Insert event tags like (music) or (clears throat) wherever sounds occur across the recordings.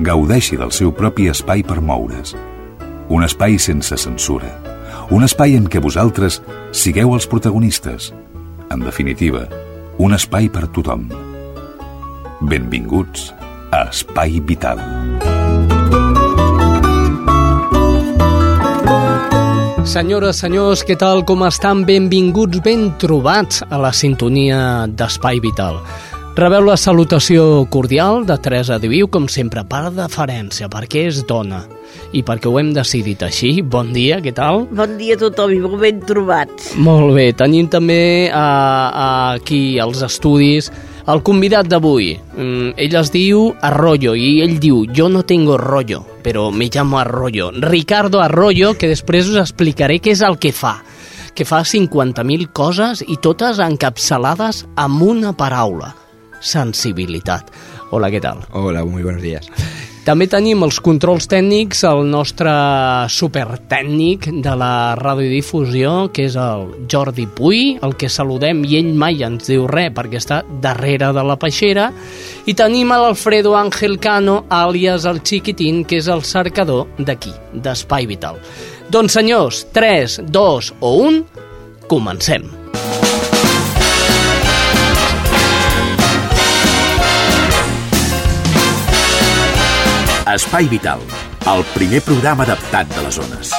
gaudeixi del seu propi espai per moure's. Un espai sense censura. Un espai en què vosaltres sigueu els protagonistes. En definitiva, un espai per tothom. Benvinguts a Espai Vital. Senyores, senyors, què tal, com estan? Benvinguts, ben trobats a la sintonia d'Espai Vital. Rebeu la salutació cordial de Teresa Diviu, com sempre, per deferència, perquè és dona i perquè ho hem decidit així. Bon dia, què tal? Bon dia a tothom i molt ben trobats. Molt bé, tenim també a, a aquí als estudis el convidat d'avui. Mm, ell es diu Arroyo i ell diu, jo no tengo rollo, però me llamo Arroyo. Ricardo Arroyo, que després us explicaré què és el que fa que fa 50.000 coses i totes encapçalades amb una paraula sensibilitat. Hola, què tal? Hola, muy buenos días. També tenim els controls tècnics, el nostre supertècnic de la radiodifusió, que és el Jordi Puy, el que saludem i ell mai ens diu res perquè està darrere de la peixera. I tenim l'Alfredo Ángel Cano, àlies el Chiquitín, que és el cercador d'aquí, d'Espai Vital. Doncs senyors, 3, 2 o 1, comencem. Espai Vital, el primer programa adaptat de les zones.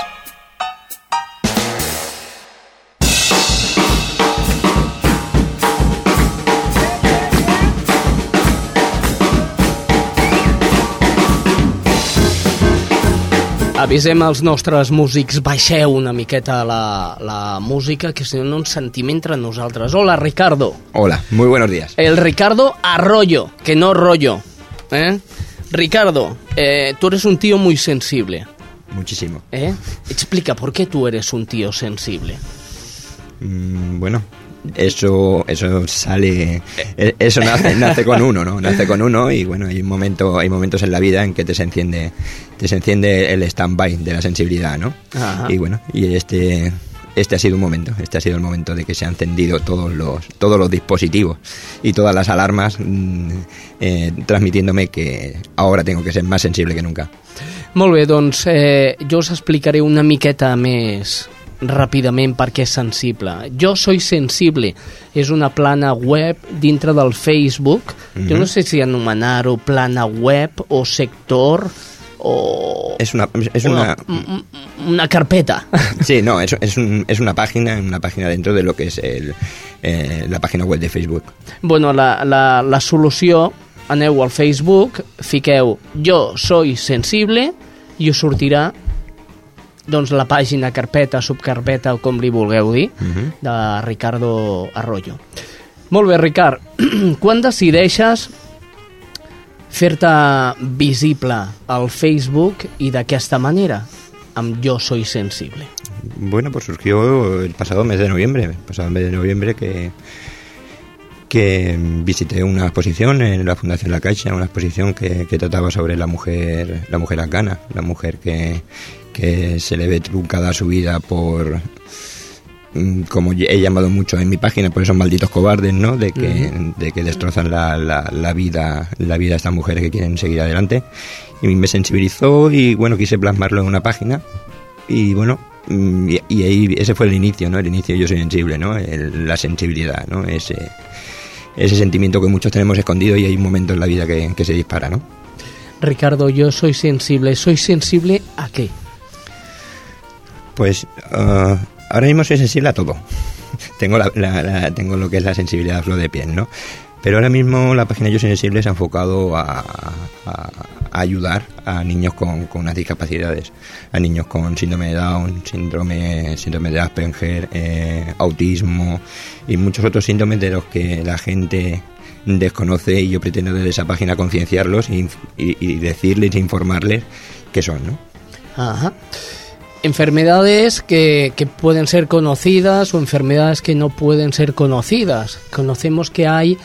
Avisem als nostres músics, baixeu una miqueta la, la música, que si no no ens sentim entre nosaltres. Hola, Ricardo. Hola, muy buenos días. El Ricardo Arroyo, que no rollo. ¿eh? Ricardo, eh, tú eres un tío muy sensible. Muchísimo. ¿eh? Explica, ¿por qué tú eres un tío sensible? Mm, bueno, eso eso sale eh, eso nace, (laughs) nace con uno no nace con uno y bueno hay un momento hay momentos en la vida en que te se enciende te se enciende el stand-by de la sensibilidad no Ajá. y bueno y este este ha sido un momento, este ha sido el momento de que se han encendido todos los, todos los dispositivos y todas las alarmas mm, eh, transmitiéndome que ahora tengo que ser más sensible que nunca. Molt bé, doncs eh, jo us explicaré una miqueta més ràpidament per què és sensible. Jo soy sensible és una plana web dintre del Facebook. Mhm. Jo no sé si anomenar-ho plana web o sector o... Es una, es una, una, una carpeta. (laughs) Sí, no, es, es, un- es una página, una página dentro de lo que es el, eh, la página web de Facebook. Bueno, la, la, la solució, aneu al Facebook, fiqueu jo soy sensible i us sortirà doncs la pàgina, carpeta, subcarpeta o com li vulgueu dir, Mhm. de Ricardo Arroyo. Molt bé, Ricard, (clears throat) quan decideixes fer-te visible al Facebook i d'aquesta manera, amb Jo soy sensible? Bueno, pues surgió el pasado mes de noviembre, el pasado mes de noviembre que, que visité una exposición en la Fundación La Caixa, una exposición que, que trataba sobre la mujer, la mujer afgana, la mujer que, que se le ve truncada su vida por como he llamado mucho en mi página por esos malditos cobardes, ¿no? De que, de que destrozan la, la, la vida, la vida de estas mujeres que quieren seguir adelante. Y me sensibilizó y bueno, quise plasmarlo en una página y bueno, mm, y, y ahí ese fue el inicio, ¿no? El inicio yo soy sensible, ¿no? El- la sensibilidad, ¿no? Ese, ese sentimiento que muchos tenemos escondido y hay un momento en la vida que, que se dispara, ¿no? Ricardo, yo soy sensible. ¿Soy sensible a qué? Pues ah, ahora mismo soy sensible a todo. (laughs) tengo, la, la- tengo lo que es la sensibilidad a flor de piel, ¿no? Pero ahora mismo la página Yo Soy Sensible se ha enfocado a ayudar a niños con, con unas discapacidades, a niños con síndrome de Down, síndrome, síndrome de Asperger, eh, autismo y muchos otros síndromes de los que la gente desconoce y yo pretendo desde esa página concienciarlos y, y- y decirles e informarles qué son, ¿no? Ajá. Enfermedades que, que pueden ser conocidas o enfermedades que no pueden ser conocidas. Conocemos que hay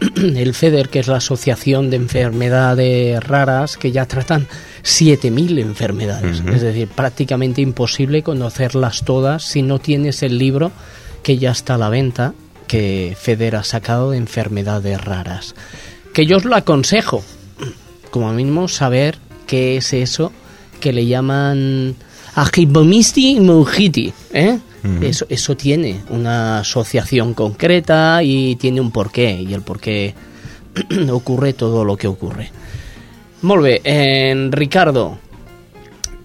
(clears throat) el FEDER, que es la Asociación de Enfermedades Raras, que ya tratan 7.000 enfermedades. Es decir, prácticamente imposible conocerlas todas si no tienes el libro que ya está a la venta, que FEDER ha sacado de enfermedades raras. Que yo os lo aconsejo, como mínimo, saber qué es eso que le llaman Agibomisti Mujiti, ¿eh? Eso, eso tiene una asociación concreta y tiene un porqué, y el porqué (clears throat) ocurre todo lo que ocurre. Molt bé, en Ricardo,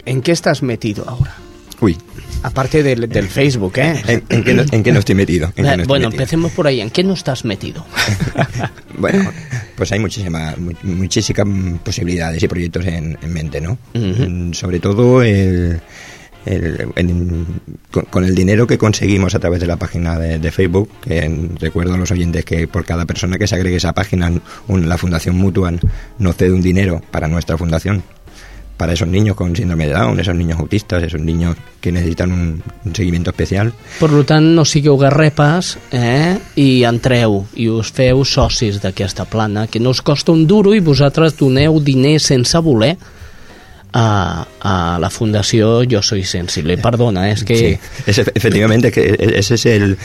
¿en qué estás metido ahora? Uy, Aparte del, del Facebook, ¿eh? ¿en, en qué no, en qué no estoy metido? ¿En qué no estoy bueno, metido? empecemos por ahí. ¿En qué no estás metido? (laughs) Bueno, pues hay muchísimas, mu- muchísimas posibilidades y proyectos en, en mente, ¿no? Mm, Sobre todo el, con, con el dinero que conseguimos a través de la página de, de Facebook, que en- recuerdo a los oyentes que por cada persona que se agregue a esa página, un- la Fundación Mutual nos cede un dinero para nuestra fundación, para esos niños con síndrome de Down, esos niños autistas, esos niños que necesitan un, un seguimiento especial. Per tant, no sigueu garrepes eh? i entreu i us feu socis d'aquesta plana, que no us costa un duro i vosaltres doneu diners sense voler a, a la Fundació Yo Soy Sensible. Perdona, és que... Sí, es, efectivamente, que e- ese es el,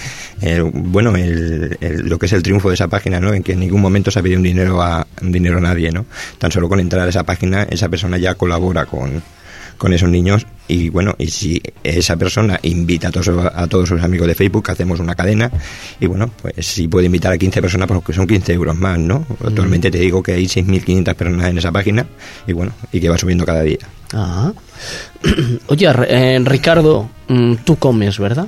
bueno, el- lo que es el triunfo de esa página, ¿no? En que en ningún momento se ha pedido un dinero a, un dinero a nadie, ¿no? Tan solo con entrar a esa página, esa persona ya colabora con, con esos niños y bueno, y si esa persona invita a todos, a todos sus amigos de Facebook, hacemos una cadena y bueno, pues si puede invitar a 15 personas, pues son 15 euros más, ¿no? Actualmente te digo que hay 6.500 personas en esa página y bueno, y que va subiendo cada día. Ah. (clears throat) Oye, eh, Ricardo, mm, tú comes, ¿verdad?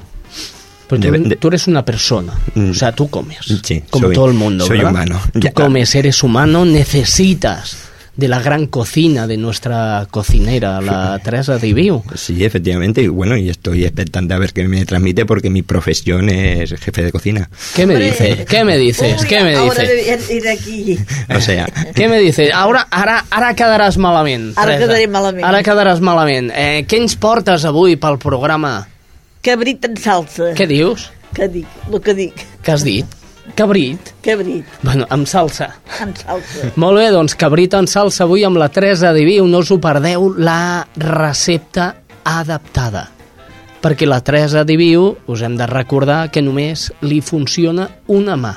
Pues tú, De- de- tú eres una persona, Mm. o sea, tú comes, Sí, como soy- todo el mundo, soy ¿verdad? humano, Tú ya. comes, eres humano, necesitas de la gran cocina de nuestra cocinera, la Teresa Diviu. Sí, efectivamente, y bueno, y estoy expectante a ver qué me transmite porque mi profesión es jefe de cocina. ¿Qué me dices? ¿Qué me dices? ¿Qué me Ahora dices? ir aquí. (laughs) O sea, Què me dices? Ara, ara, ara quedaràs malament, Ara Teresa. quedaré malament. Ara quedaràs malament. Eh, què ens portes avui pel programa? Cabrit en salsa. Què dius? Què dic? El que dic. Què has dit? Cabrit? Cabrit Bueno, amb salsa. en salsa. Molt bé, doncs cabrit en salsa avui amb la Teresa Diviu. No us ho perdeu, la recepta adaptada. Perquè la Teresa Diviu, us hem de recordar que només li funciona una mà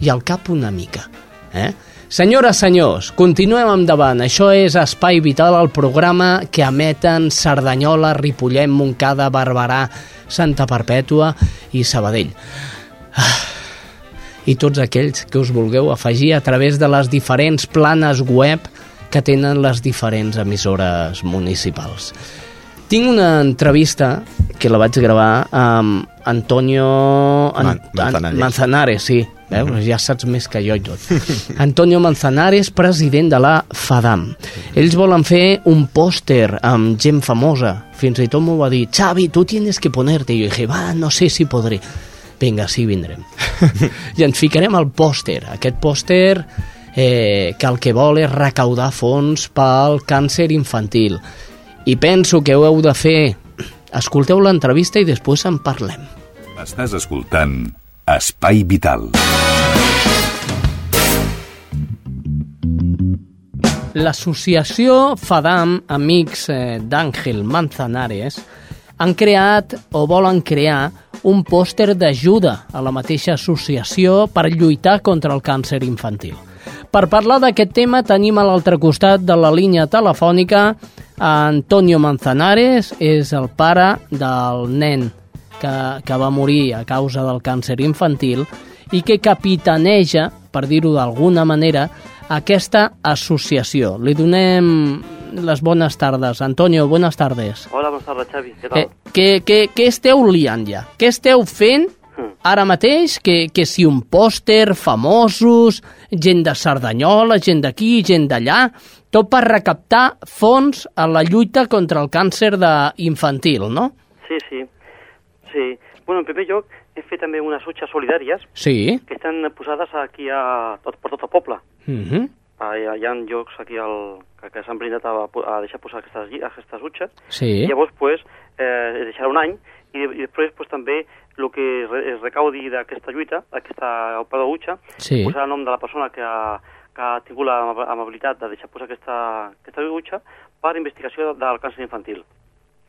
i al cap una mica. Eh? Senyores, senyors, continuem endavant. Això és Espai Vital, el programa que emeten Cerdanyola, Ripollet, Montcada, Barberà, Santa Perpètua i Sabadell i tots aquells que us vulgueu afegir a través de les diferents planes web que tenen les diferents emissores municipals. Tinc una entrevista que la vaig gravar amb Antonio Man- Manzanares. Manzanares sí. Veus? Ja saps més que jo i tot. (laughs) Antonio Manzanares, president de la FADAM. Ells volen fer un pòster amb gent famosa. Fins i tot m'ho va dir, Xavi, tu tienes que ponerte. I jo dije, va, no sé si podré. Vinga, sí, vindrem. (laughs) I ens ficarem al pòster. Aquest pòster eh, que el que vol és recaudar fons pel càncer infantil. I penso que ho heu de fer. Escolteu l'entrevista i després en parlem. Estàs escoltant Espai Vital. L'associació FADAM, amics eh, d'Àngel Manzanares, han creat o volen crear un pòster d'ajuda a la mateixa associació per lluitar contra el càncer infantil. Per parlar d'aquest tema tenim a l'altre costat de la línia telefònica Antonio Manzanares, és el pare del nen que, que va morir a causa del càncer infantil i que capitaneja, per dir-ho d'alguna manera, aquesta associació. Li donem les bones tardes. Antonio, buenas tardes. Hola, buenas tardes, Xavi. Què Eh, tal? què, què, què esteu liant ja? Què esteu fent ara mateix? Que, que si un pòster, famosos, gent de Cerdanyola, gent d'aquí, gent d'allà, tot per recaptar fons a la lluita contra el càncer de infantil, no? Sí, sí. Sí. Bueno, en primer lloc, he fet també unes xutxes solidàries Sí. que estan posades aquí a tot, per tot el poble. Uh -huh. Uh, hi, ha, hi ha llocs aquí al, que, que s'han brindat a, a deixar posar aquestes, aquestes dutxes, Sí. i llavors pues, eh, deixarà un any, i, i després pues, també el que es, re, es recaudi d'aquesta lluita, d'aquesta opera de dutxa, Sí. posarà el nom de la persona que ha, que ha tingut l'amabilitat de deixar posar aquesta, aquesta dutxa per investigació del càncer infantil.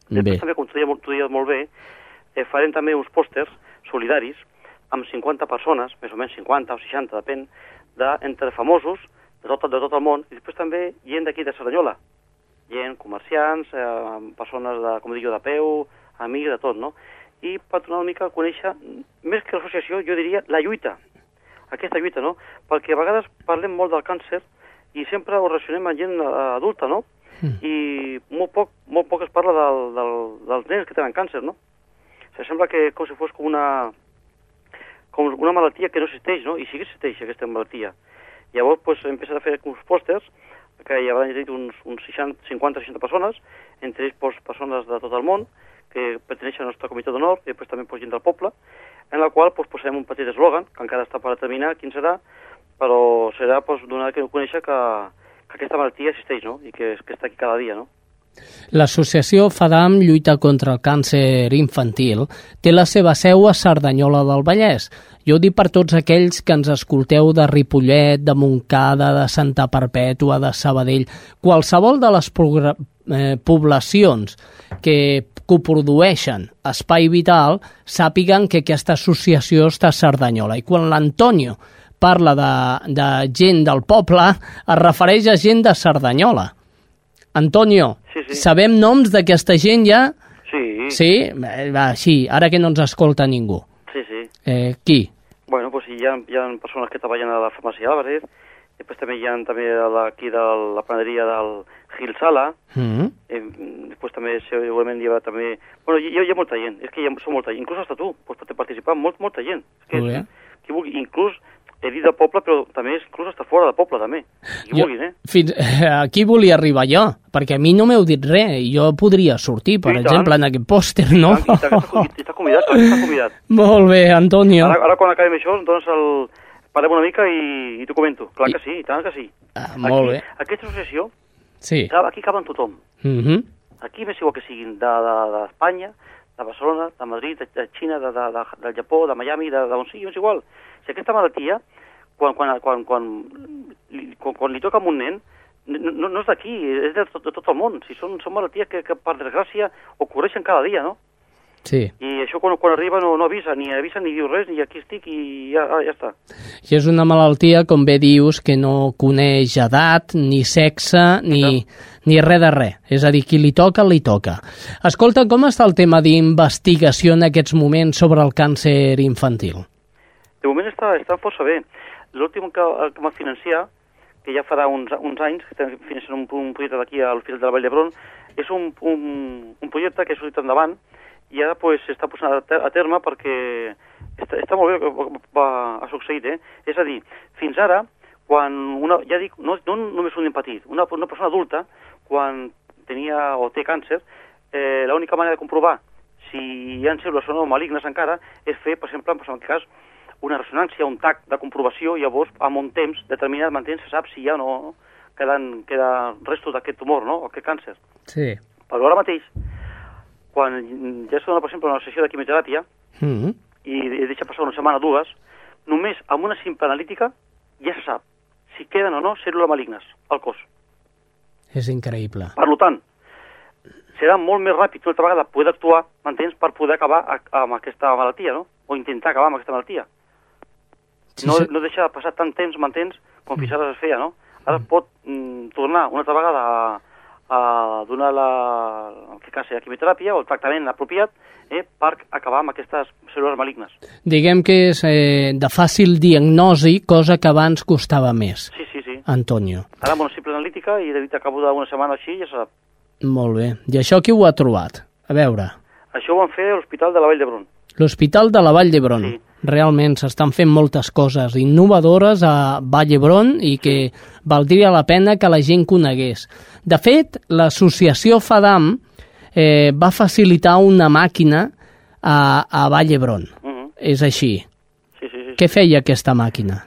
Bé. Després també, com tu deies, tu deies molt bé, eh, farem també uns pòsters solidaris amb 50 persones, més o menys 50 o 60, depèn, de, entre famosos de tot, de tot el món, i després també gent d'aquí de Cerdanyola, gent, comerciants, eh, persones de, com dic jo, de peu, amics, de tot, no? I per tornar una mica a conèixer, més que l'associació, jo diria la lluita, aquesta lluita, no? Perquè a vegades parlem molt del càncer i sempre ho relacionem amb gent eh, adulta, no? Mm. I molt poc, molt poc es parla del, del, dels nens que tenen càncer, no? O sigui, sembla que com si fos com una, com una malaltia que no existeix, no? I sí que existeix aquesta malaltia. Llavors, hem empezat a fer uns pòsters que hi haurà dit uns, uns 50-60 persones, entre ells pues, persones de tot el món, que perteneixen al nostre comitè d'honor, i després també pues, gent del poble, en la qual pues, posarem un petit eslògan, que encara està per determinar quin serà, però serà pues, donar que conèixer que, que aquesta malaltia existeix, no? I que, que està aquí cada dia, no? L'associació FADAM lluita contra el càncer infantil té la seva seu a Cerdanyola del Vallès. Jo dic per tots aquells que ens escolteu de Ripollet, de Montcada, de Santa Perpètua, de Sabadell, qualsevol de les eh, poblacions que coprodueixen Espai Vital sàpiguen que aquesta associació està a Cerdanyola. I quan l'Antonio parla de, de gent del poble, es refereix a gent de Cerdanyola. Antonio, Sí, sí. sabem noms d'aquesta gent ja? Sí, Sí? Va, sí, ara que no ens escolta ningú. sí. sí. Eh, qui? Bueno, pues hi ha, hi ha persones que treballen a la farmàcia Álvarez, després també hi ha també la- aquí de la panaderia del Gil Sala, Mm eh, després també segurament hi ha també... Bueno, hi, hi ha molta gent, és que hi ha, són molta gent, inclús hasta tu, pots poder participar, molt, molta gent. És que, Molt bé. qui vulgui, inclús, he dit del poble, però també és inclús hasta fora del poble, també. Qui Jo, vulguin, eh? fins, aquí volia arribar jo, perquè a mi no m'heu dit res. Jo podria sortir, per tant. exemple, en aquest pòster, no? I tant, i està convidat, està convidat. Molt bé, Antonio. Ara, ara quan acabem això, doncs el... parlem una mica i, i t'ho comento. Clar I- que sí, i tant que sí. Ah, molt aquí, bé. Aquesta associació, Sí. aquí caben tothom. Mm -hmm. Aquí m'és igual que siguin d'Espanya, de, d'Espanya, de Barcelona, de Madrid, de, de Xina, de, de, de, del Japó, de Miami, de, de sigui, és igual. Si aquesta malaltia, quan, quan, quan, quan, li, quan, quan li toca a un nen, no, no, és d'aquí, és de tot, de tot el món. Si són, són malalties que, que, per desgràcia, ocorreixen cada dia, no? Sí. I això quan, quan arriba no, no avisa, ni avisa ni diu res, ni aquí estic i ja, ja està. I és una malaltia, com bé dius, que no coneix edat, ni sexe, ni, ni res de res. És a dir, qui li toca, li toca. Escolta, com està el tema d'investigació en aquests moments sobre el càncer infantil? De moment està, està força bé. L'últim que, que va financiar, que ja farà uns, uns anys, que financiant un, un projecte d'aquí a l'Hospital de la Vall d'Hebron, és un, un, un projecte que ha sortit endavant i ara pues, posant a, ter a terme perquè està, està molt bé el que va, ha succeït. Eh? És a dir, fins ara, quan una, ja dic, no, no només un nen petit, una, una persona adulta, quan tenia o té càncer, eh, l'única manera de comprovar si hi ha cèl·lules o no malignes encara és fer, per exemple, en aquest cas, una ressonància, un tac de comprovació, i llavors, amb un temps determinat, m'entens, se sap si o no queden, queda restos d'aquest tumor, no?, o aquest càncer. Sí. Però ara mateix, quan ja es dona, per exemple, una sessió de quimioteràpia Mm -hmm. i deixa passar una setmana o dues, només amb una simple analítica ja se sap si queden o no cèl·lules malignes al cos. És increïble. Per tant, serà molt més ràpid una altra vegada poder actuar, m'entens, per poder acabar amb aquesta malaltia, no? O intentar acabar amb aquesta malaltia. Sí, no, sí. no deixar passar tant temps, m'entens, com fins ara es feia, no? Ara es pot mm, tornar una altra vegada a, a donar la, en aquest cas, la quimioteràpia o el tractament apropiat eh, per acabar amb aquestes cèl·lules malignes. Diguem que és eh, de fàcil diagnosi, cosa que abans costava més. Sí, sí, sí. Antonio. Ara amb una simple analítica i de dit a cabo d'una setmana així ja se sap. Molt bé. I això qui ho ha trobat? A veure, Això ho van fer a l'Hospital de la Vall d'Hebron. l'Hospital de la Vall d'Hebron. Sí. Realment s'estan fent moltes coses innovadores a Vall d'Hebron i que valdria la pena que la gent conegués. De fet, l'associació FADAM eh, va facilitar una màquina a, a Vall d'Hebron. Uh -huh. És així. Sí, sí, sí. Què feia aquesta màquina?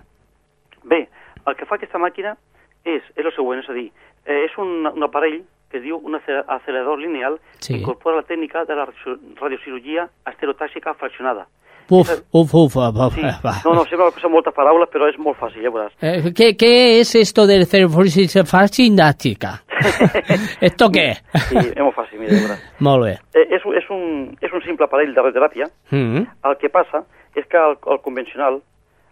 Bé, el que fa aquesta màquina és, és el següent, és a dir, eh, és un, un aparell que es diu un ace- accelerador lineal Sí. que incorpora la tècnica de la radio- radiocirurgia estereotàxica fraccionada. Uf, uf, uf, va, Sí. No, no, que són moltes paraules, però és molt fàcil, ja veuràs. Eh, ¿qué, ¿Qué es esto del cerefosis fascinática? (laughs) ¿Esto qué? Sí, és molt fàcil, mira, ja veuràs. Molt bé. Eh, és, és, un, és un simple aparell de radioteràpia. Mm El que passa és que el, el convencional,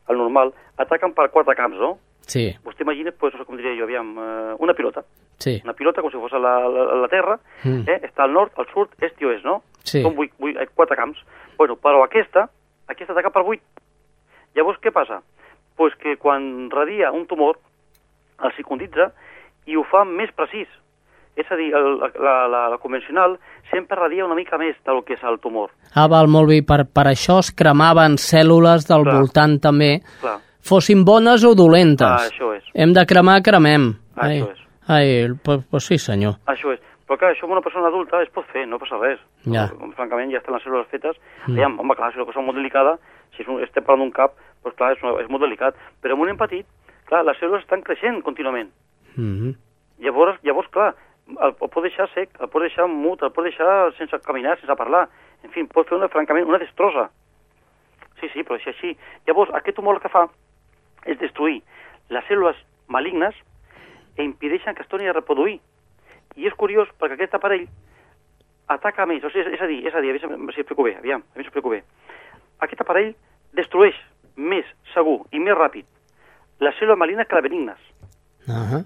el normal, ataquen per quatre camps, no? Sí, Vostè imagina, pues, com diria jo, aviam, eh, una pilota. sí. Una pilota com si fos la, la, la Terra, Mm. eh? està al nord, al sud, est i oest, no? Sí. Són vuit, vuit, eh, quatre camps. Bueno, però aquesta, aquesta ataca per vuit. Llavors, què passa? Pues que quan radia un tumor, el secunditza i ho fa més precís. És a dir, el, la, la, la convencional sempre radia una mica més del que és el tumor. Ah, val, molt bé. Per, per això es cremaven cèl·lules del Clar. voltant també, Clar, fossin bones o dolentes. Ah, això és. Hem de cremar, cremem. Ah, ai, això és. ai, pues, pues sí, senyor. això és. Però clar, això amb una persona adulta es pot fer, no passa res. Ja. Però, francament, ja estan les cèl·lules fetes. Mm. Aviam, home, clar, si és una cosa molt delicada, si és un, estem parlant d'un cap, doncs clar, és, una, és molt delicat. Però en un nen petit, clar, les cèl·lules estan creixent contínuament. Mm -hmm. Llavors, llavors clar, el, el pot deixar sec, el pot deixar mut, el pot deixar sense caminar, sense parlar. En fi, pot fer una, francament, una destrossa. Sí, sí, però és així. Llavors, aquest tumor que fa és destruir les cèl·lules malignes i impedeixen que es torni a reproduir. I és curiós perquè aquest aparell ataca més, o sigui, és, a dir, és a dir, a veure si explico bé, aviam, a veure si explico bé. Aquest aparell destrueix més segur i més ràpid les cèl·lules malignes que les benignes Uh -huh.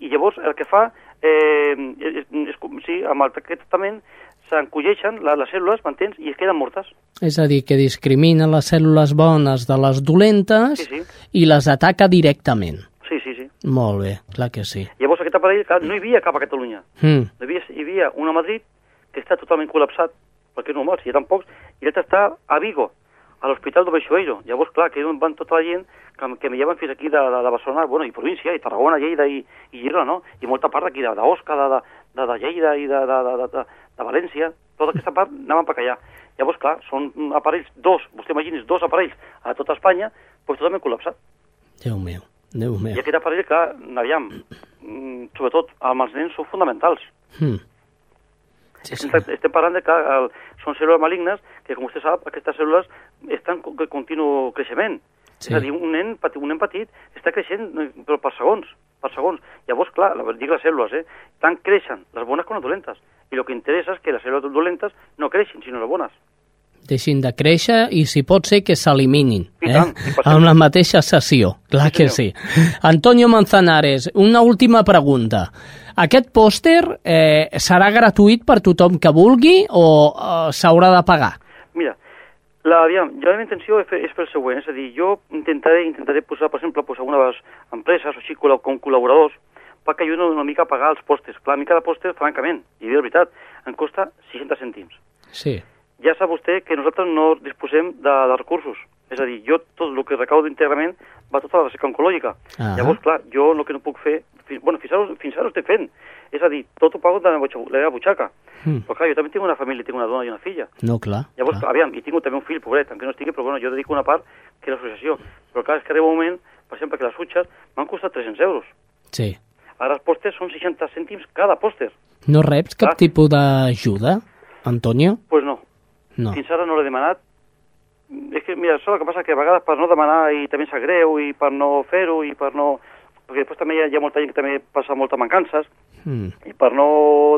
i llavors el que fa, eh, és, és, sí, amb el, aquest tractament s'encolleixen les, les cèl·lules, m'entens, i es queden mortes. És a dir, que discrimina les cèl·lules bones de les dolentes Sí, sí. i les ataca directament. Molt bé, clar que sí. Llavors aquest aparell, clar, no hi havia cap a Catalunya. Mm. Hi havia, hi havia un a Madrid que està totalment col·lapsat, perquè és normal, si hi ha tan pocs, i l'altre està a Vigo, a l'Hospital de Beixoeiro. Llavors, clar, que és on van tota la gent que, que me lleven fins aquí de, de, de Barcelona, bueno, i província, i Tarragona, Lleida i, i Girona, no? I molta part d'aquí, d'Osca, de, de, de, de Lleida i de, de, de, de, de, de València, tota aquesta part anaven per allà. Llavors, clar, són aparells, dos, vostè imagini's, dos aparells a tota Espanya, doncs totalment col·lapsat. Déu meu, Déu meu. I aquest aparell, clar, aviam, mm, sobretot amb els nens són fonamentals. Mm. Sí, sí. Estem, estem parlant de que el, són cèl·lules malignes que, com vostè sap, aquestes cèl·lules estan en continu creixement. Sí. És a dir, un nen, petit, un nen petit està creixent però per segons, per segons. Llavors, clar, la, dic les cèl·lules, eh? Tant creixen les bones com les dolentes. I el que interessa és que les cèl·lules dolentes no creixin, sinó les bones. Deixin de créixer i, si pot ser, que s'eliminin. Eh? tant, Amb la mateixa sessió, clar Sí, que sí. (laughs) Antonio Manzanares, una última pregunta. Aquest pòster eh, serà gratuït per tothom que vulgui o eh, s'haurà de pagar? Mira, la, aviam, jo la meva intenció és fer, és fer el següent, és a dir, jo intentaré, intentaré posar, per exemple, posar unes empreses o així com col·laboradors perquè ajudin una mica a pagar els pòsters. Clar, a mi cada pòster, francament, i de veritat, em costa 60 cèntims. Sí. Ja sap vostè que nosaltres no disposem de, de recursos. És a dir, jo tot el que recaudo íntegrament va tota la recerca oncològica. Ah. Llavors, clar, jo el que no puc fer... Fins, bueno, fins ara, fins ara ho estic fent. És a dir, tot ho pago de la meva butxaca. Mm. Però clar, jo també tinc una família, tinc una dona i una filla. No, clar. Llavors, clar. aviam, i tinc també un fill, pobret, encara no estigui, però bueno, jo dedico una part que és l'associació. Però clar, és que arriba un moment, per exemple, que les sutxes m'han costat 300 euros. Sí. Ara els pòsters són 60 cèntims cada pòster. No reps cap Clar. tipus d'ajuda, Antonio? Doncs pues no, No. fins ara no l'he demanat. És que, mira, això el que passa que a vegades per no demanar i també sap greu i per no fer-ho i per no... Perquè després també hi ha, hi ha molta gent que també passa moltes mancances Mm. i per no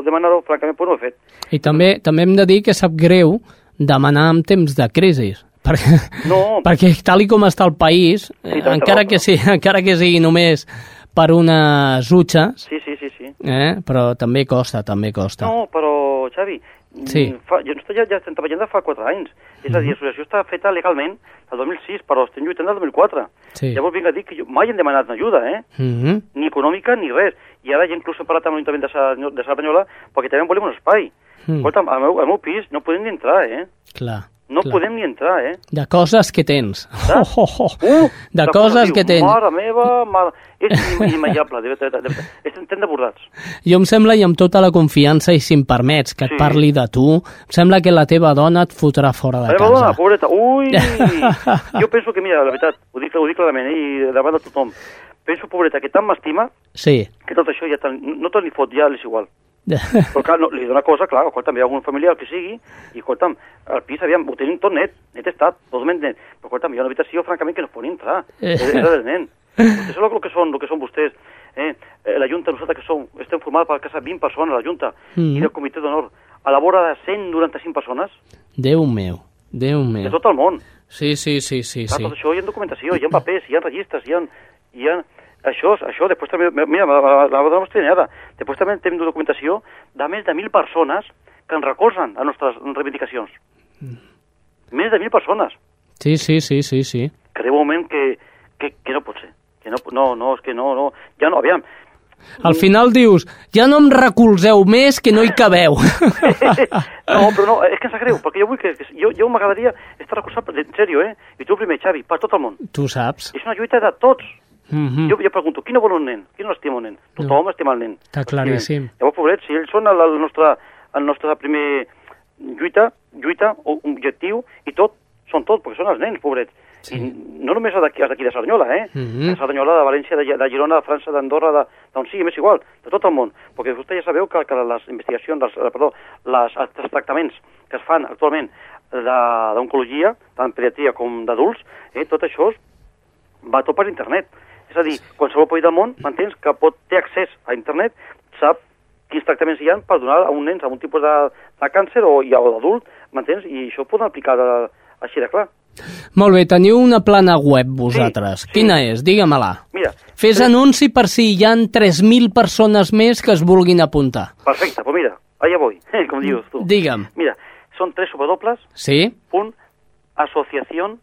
demanar-ho, francament, pues no ho he fet. I també també hem de dir que sap greu demanar en temps de crisi. (laughs) Perquè, No. perquè tal i com està el país, eh, també encara, que sigui, (laughs) encara que sigui només per unes utxes, Sí, sí, sí, sí. eh, però també costa, també costa. No, però, Xavi, Sí. mm, fa, jo esto ja, ja estem treballant de fa 4 anys. És a dir, l'associació està feta legalment el 2006, però estem lluitant del 2004. Sí. Llavors vinc a dir que jo mai hem demanat ajuda, eh? Mm -hmm. Ni econòmica ni res. I ara ja inclús hem parlat amb l'Ajuntament de, Sa, de Cerdanyola perquè també volem un espai. Mm. Escolta'm, al meu, al meu pis no podem ni entrar, eh? Clar. No clar. podem ni entrar, eh? De coses que tens. Oh, oh, oh. Uh, de la coses cosa, que diu, tens. Mare meva, mare... És inimaginable, de veritat, de veritat. Estem, desbordats. Jo em sembla, i amb tota la confiança, i si em permets que et Sí. parli de tu, em sembla que la teva dona et fotrà fora de La meva dona, casa. pobreta, ui! (laughs) jo penso que, mira, la veritat, ho dic, ho dic clarament, eh, i davant de tothom, penso, pobreta, que tant m'estima Sí. que tot això ja te, no te li fot, ja és igual. (laughs) Però clar, no, li dona cosa, clar, escolta'm, hi ha algun familiar, que sigui, i escolta'm, el pis, aviam, ho tenim tot net, net estat, totalment net, però escolta'm, hi ha una habitació, francament, que no es pot entrar, Eh. és, és del nen. Vostès saben el que són, el que són vostès, eh? eh la Junta, nosaltres que som, estem formats per casa 20 persones, la Junta, Mhm. i el comitè d'honor, a la vora de 195 persones, Déu meu, Déu de meu. tot el món. Sí, sí, sí, sí, Clar, sí. tot això hi ha documentació, hi ha papers, hi ha registres, hi ha... Hi ha això, això, després també, mira, la, la, la dona estranyada, després també tenim documentació de més de mil persones que ens recolzen a nostres reivindicacions. Més de mil persones, Sí, sí, sí, sí, sí. arriba un moment que, que, que no pot ser. Que no, no, no, és que no, no, ja no, aviam. Al final dius, ja no em recolzeu més que no hi cabeu. (laughs) no, però no, és que em sap greu, perquè jo vull que, jo, jo m'agradaria estar recolzat, en sèrio, eh? I tu primer, Xavi, per tot el món. tu saps. És una lluita de tots. Mm Jo, jo pregunto, qui no vol un nen? Qui no estima un nen? Tothom no. estima el nen. Està claríssim. Llavors, pobrets, si ells són el, el, nostre, el nostre primer lluita, lluita, o objectiu, i tot, són tot, perquè són els nens, pobrets. Sí. I no només els d'aquí de Cerdanyola, eh? Mhm. De Cerdanyola, de València, de, de Girona, de França, d'Andorra, d'on sigui, m'és igual, de tot el món. Perquè vostè ja sabeu que, que les investigacions, les, eh, perdó, les, els tractaments que es fan actualment d'oncologia, tant pediatria com d'adults, eh, tot això va tot per internet. És a dir, qualsevol país del món, m'entens, que pot, té accés a internet, sap quins tractaments hi ha per donar a un nen amb un tipus de, de càncer o, i- o d'adult, m'entens? I això ho poden aplicar de, així de clar. Molt bé, teniu una plana web vosaltres. Sí, sí. Quina és? Digue-me-la. Mira, Fes anunci per si hi han 3.000 persones més que es vulguin apuntar. perfecte, doncs mira, allà voy, (laughs) com dius tu. Digue'm. Mira, són tres dobles, Sí? punt, associación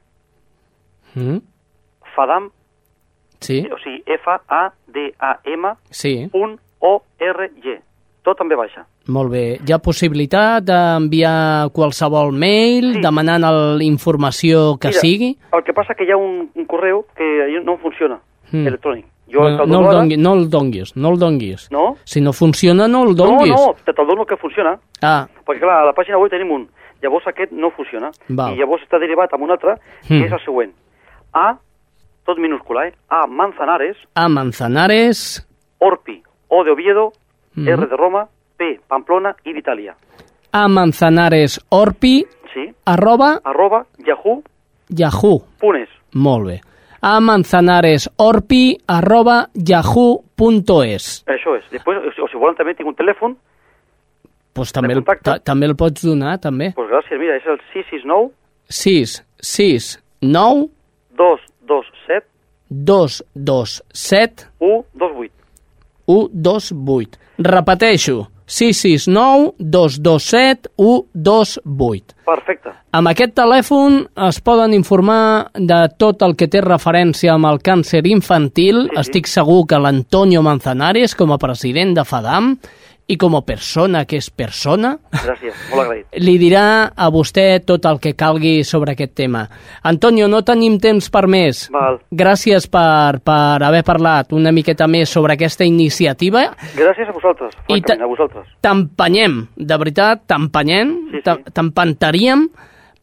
Mm? fadam, Sí? o sigui, F-A-D-A-M, Sí. punt, O-R-G. Tot també baixa. Molt bé. Hi ha possibilitat d'enviar qualsevol mail Sí. demanant el, informació que Mira, sigui? El que passa que hi ha un, un correu que no funciona, Mm. electrònic. Jo No, no, el dongui, no el donguis, no el donguis. No? Si no funciona, no el No, donguis. no, te te'l dono que funciona. Ah, Perquè, clar, a la pàgina web tenim un. Llavors aquest no funciona. Val. I llavors està derivat amb un altre, que Mm. és el següent. A, tot minúscula, eh? A, Manzanares, a Manzanares, Orpi, O de Oviedo, Mhm. R de Roma, P, Pamplona i d'Itàlia. a Manzanares Orpi, Sí? arroba Arroba yahoo.es. yahoo. Molt bé. A Manzanares Orpi, arroba yahoo.es. Això és. Després, o si- volen també tinc un telèfon, Pues també, el, ta, també el pots donar, també. doncs gràcies, mira, és el 669 6, 6, 9, 227 227 128. 128. Repeteixo, 669 227 128. Perfecte. Amb aquest telèfon es poden informar de tot el que té referència amb el càncer infantil. Sí, sí. Estic segur que l'Antonio Manzanares, com a president de FADAM i com a persona que és persona, Gràcies, molt agraït. li dirà a vostè tot el que calgui sobre aquest tema. Antonio, no tenim temps per més. Val. Gràcies per, per haver parlat una miqueta més sobre aquesta iniciativa. Gràcies a vosaltres, I a vosaltres. T'empenyem, de veritat, t'empenyem, Sí, sí. te- t'empantaríem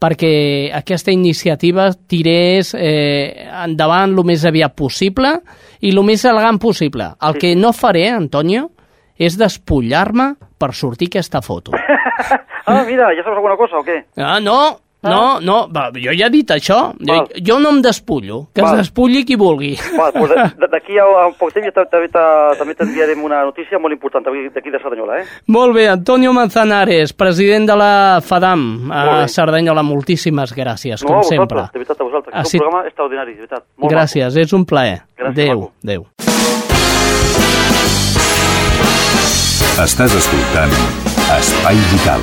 perquè aquesta iniciativa tirés eh, endavant el més aviat possible i el més elegant possible. El Sí, que no faré, Antonio, és despullar-me per sortir aquesta foto. (laughs) Ah, mira, ja saps alguna cosa o què? Ah, no, no, no, va, jo ja he dit això. Jo, jo no em despullo, que Val. es despulli qui vulgui. Val, doncs (laughs) d'aquí a, a un poc temps ja ta- també ta- també t'enviarem una notícia molt important d'aquí de Cerdanyola, eh? Molt bé, Antonio Manzanares, president de la FADAM a. Cerdanyola, moltíssimes gràcies, no, com vosaltres, sempre. de veritat, a vosaltres. Ha És un programa extraordinari, de veritat. Molt Gràcies, és un plaer. Gràcies, Adéu, maco. adéu. Estàs escoltant Espai Vital.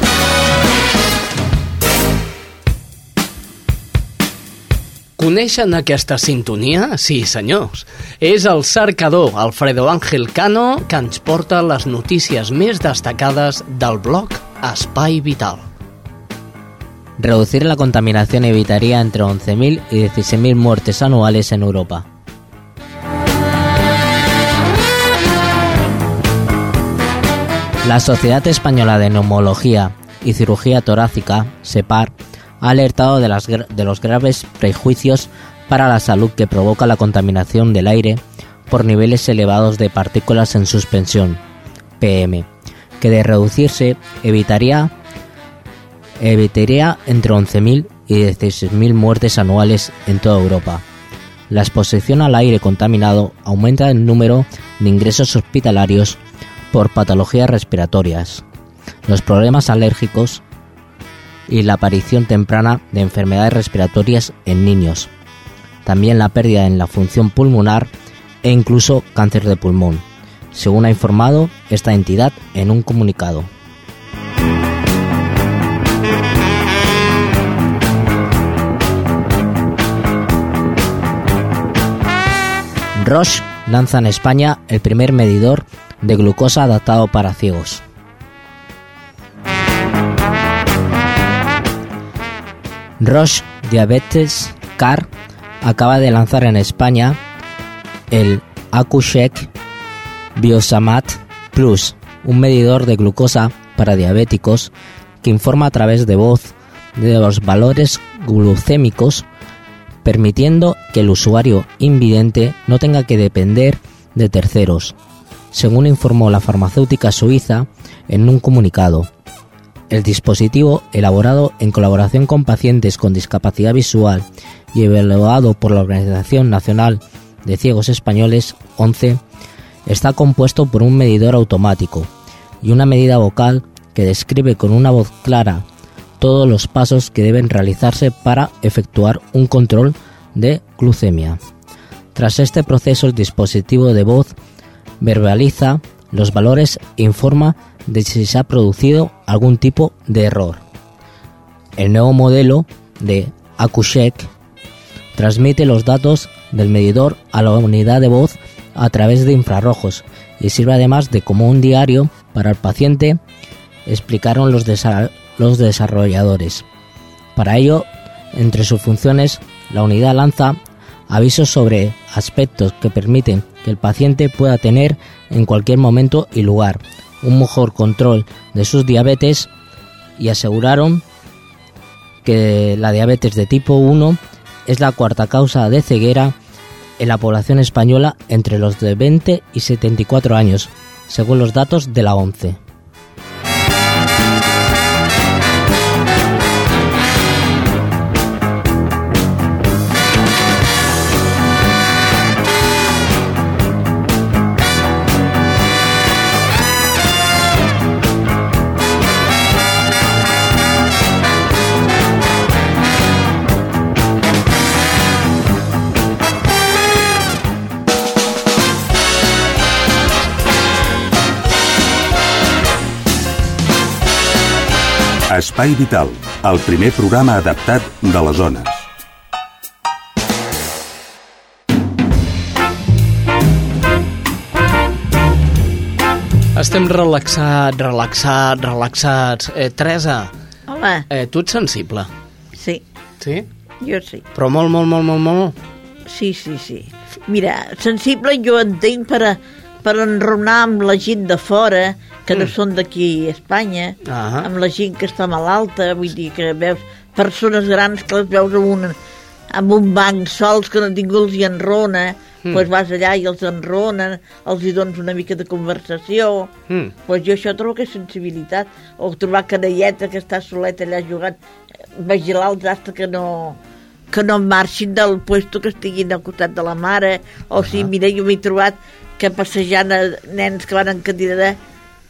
Coneixen aquesta sintonia? Sí, senyors. És el cercador Alfredo Ángel Cano que ens porta les notícies més destacades del blog Espai Vital. Reducir la contaminación evitaría entre 11.000 y 16.000 muertes anuales en Europa. La Sociedad Española de Neumología y Cirugía Torácica, SEPAR, ha alertado de, los graves prejuicios para la salud que provoca la contaminación del aire por niveles elevados de partículas en suspensión, PM, que de reducirse evitaría, evitaría entre 11.000 y 16.000 muertes anuales en toda Europa. La exposición al aire contaminado aumenta el número de ingresos hospitalarios por patologías respiratorias, los problemas alérgicos y la aparición temprana de enfermedades respiratorias en niños, también la pérdida en la función pulmonar e incluso cáncer de pulmón, según ha informado esta entidad en un comunicado. Roche lanza en España el primer medidor de glucosa adaptado para ciegos. Roche Diabetes Car acaba de lanzar en España el AcuCheck Biosamat Plus, un medidor de glucosa para diabéticos que informa a través de voz de los valores glucémicos, permitiendo que el usuario invidente no tenga que depender de terceros, según informó la farmacéutica suiza en un comunicado. El dispositivo, elaborado en colaboración con pacientes con discapacidad visual y evaluado por la Organización Nacional de Ciegos Españoles 11, está compuesto por un medidor automático y una medida vocal que describe con una voz clara todos los pasos que deben realizarse para efectuar un control de glucemia. Tras este proceso, el dispositivo de voz verbaliza los valores e informa de si se ha producido algún tipo de error. El nuevo modelo de AcuCheck transmite los datos del medidor a la unidad de voz a través de infrarrojos y sirve además de como un diario para el paciente, explicaron los, los desarrolladores. Para ello, entre sus funciones, la unidad lanza avisos sobre aspectos que permiten que el paciente pueda tener en cualquier momento y lugar un mejor control de sus diabetes y aseguraron que la diabetes de tipo 1 es la cuarta causa de ceguera en la población española entre los de 20 y 74 años, según los datos de la ONCE. Espai Vital, el primer programa adaptat de les zones. Estem relaxats, relaxats, relaxats. Eh, Teresa, Home, eh, tu ets sensible, sí, sí? jo sí. Però molt, molt, molt, molt, molt. Sí, sí, sí. Mira, sensible jo entenc per, a, per enronar amb la gent de fora, que no Mm. són d'aquí a Espanya, Ah. amb la gent que està malalta, vull dir que veus persones grans que les veus en un, en un banc sols que ningú els hi enrona, Mm. doncs vas allà i els enronen, els hi dones una mica de conversació, Mm. pues jo això trobo que és sensibilitat. O trobar canalleta que està soleta allà jugant, eh, vigilar-los hasta que no, que no marxin del puesto que estiguin al costat de la mare. O sigui, mira, jo m'he trobat que passejant a nens que van en cadira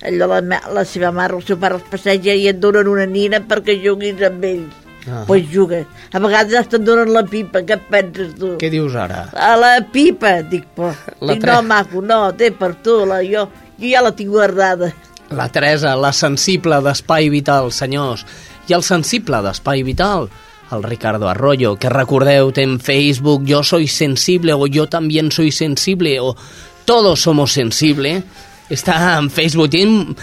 allò la, ma- la seva mare el seu pare els passeja i et donen una nina perquè juguis amb ells. Ah. Pues jugues. A vegades hasta et donen la pipa, què et penses tu? Què dius ara? A la pipa, dic, però... La Dic, tre- no, maco, no, té per tu, la, jo, jo ja la tinc guardada. La Teresa, la sensible d'Espai Vital, senyors. I el sensible d'Espai Vital, el Ricardo Arroyo, que recordeu, té en Facebook Yo soy sensible o Yo también soy sensible o Todos somos sensible. Està en Facebook, m-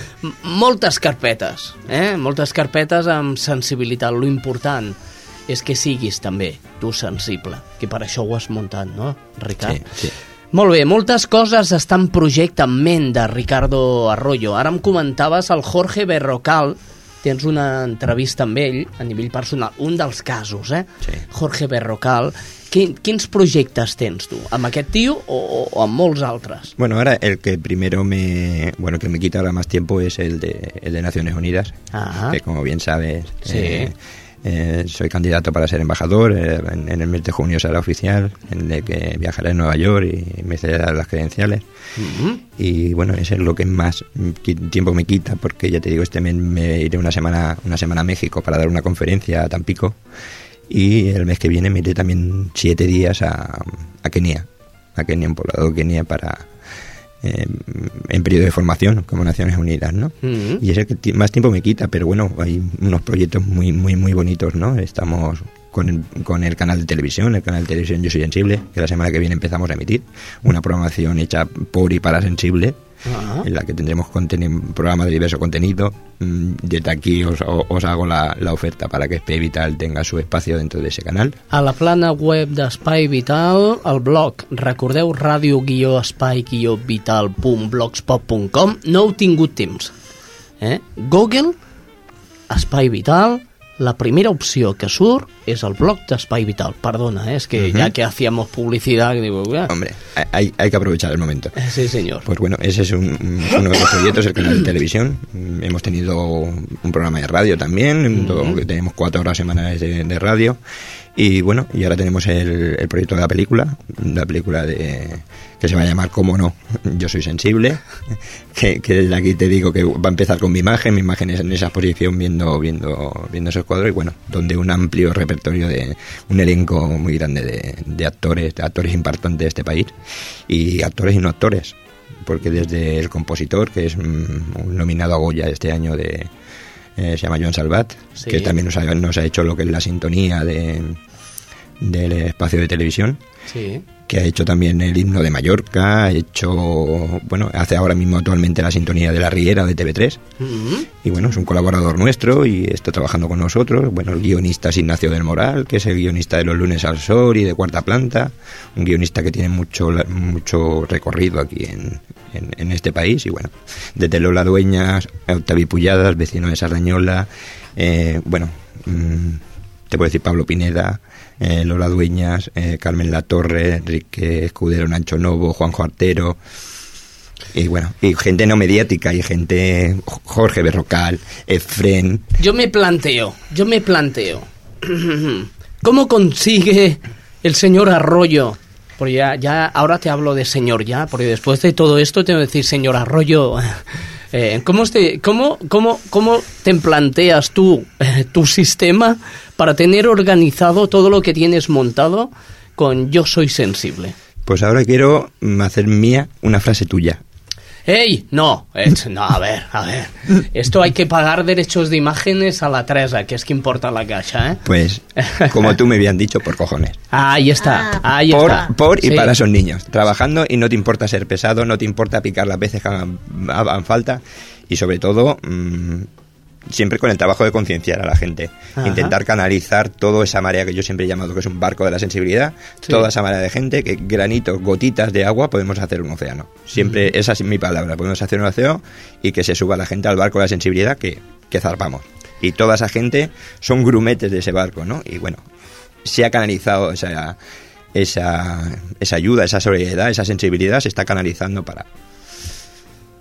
moltes carpetes, eh? moltes carpetes amb sensibilitat. Lo important és que siguis també tu sensible, que per això ho has muntat, no, Ricard? Sí, sí. Molt bé, moltes coses estan en projecte en ment de Ricardo Arroyo. Ara em comentaves el Jorge Berrocal, tens una entrevista amb ell a nivell personal, un dels casos, eh? Sí. Jorge Berrocal, Quin, quins projectes tens tu? Amb aquest o, o amb molts altres? Bueno, ahora el que primero me, bueno, que me quita ahora más tiempo es el de, el de Naciones Unidas, Ajá. que como bien sabes, Sí. eh, eh, soy candidato para ser embajador, eh, en, en el mes de junio será oficial, en el que viajaré a Nueva York y me cederán las credenciales. Y bueno, eso es lo que más tiempo me quita, porque ya te digo, este mes me iré una semana, una semana a México para dar una conferencia a Tampico. Y el mes que viene me iré también siete días a, a Kenia, a Kenia, en poblado Kenia, para eh, en periodo de formación como Naciones Unidas, ¿no? Y es el que más tiempo me quita, pero bueno, hay unos proyectos muy, muy, muy bonitos, ¿no? Estamos con el, con el canal de televisión, el canal de televisión Yo Soy Sensible, que la semana que viene empezamos a emitir, una programación hecha por y para Sensible, Ajá. en la que tendremos conteni- programa de diverso contenido. Mm, Desde aquí os, os hago la, la oferta para que Espai Vital tenga su espacio dentro de ese canal. A la plana web d'Espai Vital, el blog, recordeu radio-espai-vital.blogspot.com, no heu tingut temps. Eh? Google, Espai Vital, la primera opció que surt és el blog d'Espai Vital. Perdona, eh? és que ya que hacíamos publicidad, digo, "Ah". Hombre, hay, hay que aprovechar el momento. Eh, (laughs) sí señor. Pues bueno, ese es un- un- uno de los proyectos, el canal de televisión. Hemos tenido un programa de radio también, todo- tenemos cuatro horas semanales de, de radio. Y bueno, y ahora tenemos el, el proyecto de la película, la película de que se va a llamar Cómo no, yo soy sensible, (laughs) que, que desde aquí te digo que va a empezar con mi imagen, mi imagen es en esa posición viendo, viendo, viendo esos cuadros y bueno, donde un amplio repertorio de un elenco muy grande de, de actores, de actores importantes de este país y actores y no actores, porque desde el compositor, que es mm, un nominado a Goya este año de eh, se llama Joan Salvat, Sí. que también nos ha, nos ha hecho lo que es la sintonía de, del espacio de televisión, Sí. que ha hecho también el himno de Mallorca, ha hecho, bueno, hace ahora mismo actualmente la sintonía de la Riera de TV3, Mhm. y bueno, es un colaborador nuestro y está trabajando con nosotros. Bueno, el guionista es Ignacio del Moral, que es el guionista de Los Lunes al Sol y de Cuarta Planta, un guionista que tiene mucho, mucho recorrido aquí en, en- en este país. Y bueno, desde Lola Dueñas, Octavi Pulladas, vecino de Sardañola, eh, bueno, mm, te puedo decir Pablo Pineda, eh, Lola Dueñas, eh, Carmen Latorre, Enrique Escudero, Nancho Novo, Juanjo Artero. Y bueno, y gente no mediática, y gente, Jorge Berrocal, Efren, Yo me planteo, yo me planteo, (clears throat) ¿cómo consigue el señor Arroyo? Porque ya, ya, ahora te hablo de señor ya, porque después de todo esto tengo que decir señor Arroyo. (laughs) eh, ¿cómo, este, cómo, cómo, ¿Cómo te planteas tú eh, tu sistema para tener organizado todo lo que tienes montado con Yo soy sensible? Pues ahora quiero hacer mía una frase tuya. ¡Ey! No, eh, no, a ver, a ver. Esto hay que pagar derechos de imágenes a la Teresa, que es que importa la caja, ¿eh? Pues, como tú me habían dicho, por cojones. Ahí está, Ah, ahí Por, está. por y Sí. para esos niños. Trabajando y no te importa ser pesado, no te importa picar las veces que hagan, hagan falta. Y sobre todo, mm, siempre con el trabajo de concienciar a la gente. Ajá. Intentar canalizar toda esa marea que yo siempre he llamado que es un barco de la sensibilidad. Sí. Toda esa marea de gente que granitos, gotitas de agua podemos hacer un océano. Siempre, esa es mi palabra. Podemos hacer un océano y que se suba la gente al barco de la sensibilidad que, que zarpamos. Y toda esa gente son grumetes de ese barco, ¿no? Y bueno, se ha canalizado esa, esa, esa ayuda, esa solidaridad, esa sensibilidad, se está canalizando para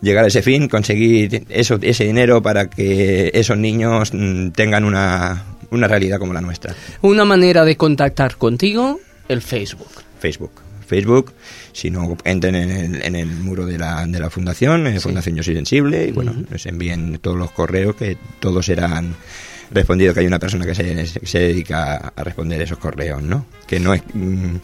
llegar a ese fin, conseguir eso, ese dinero para que esos niños mm, tengan una, una realidad como la nuestra. Una manera de contactar contigo, el Facebook. Facebook. Facebook, si no entren en el, en el muro de la, de la fundación, en Fundación Yo Soy Sensible, y bueno, nos envíen todos los correos que todos serán respondidos, que hay una persona que se, se dedica a responder esos correos, ¿no? Que no es... mm,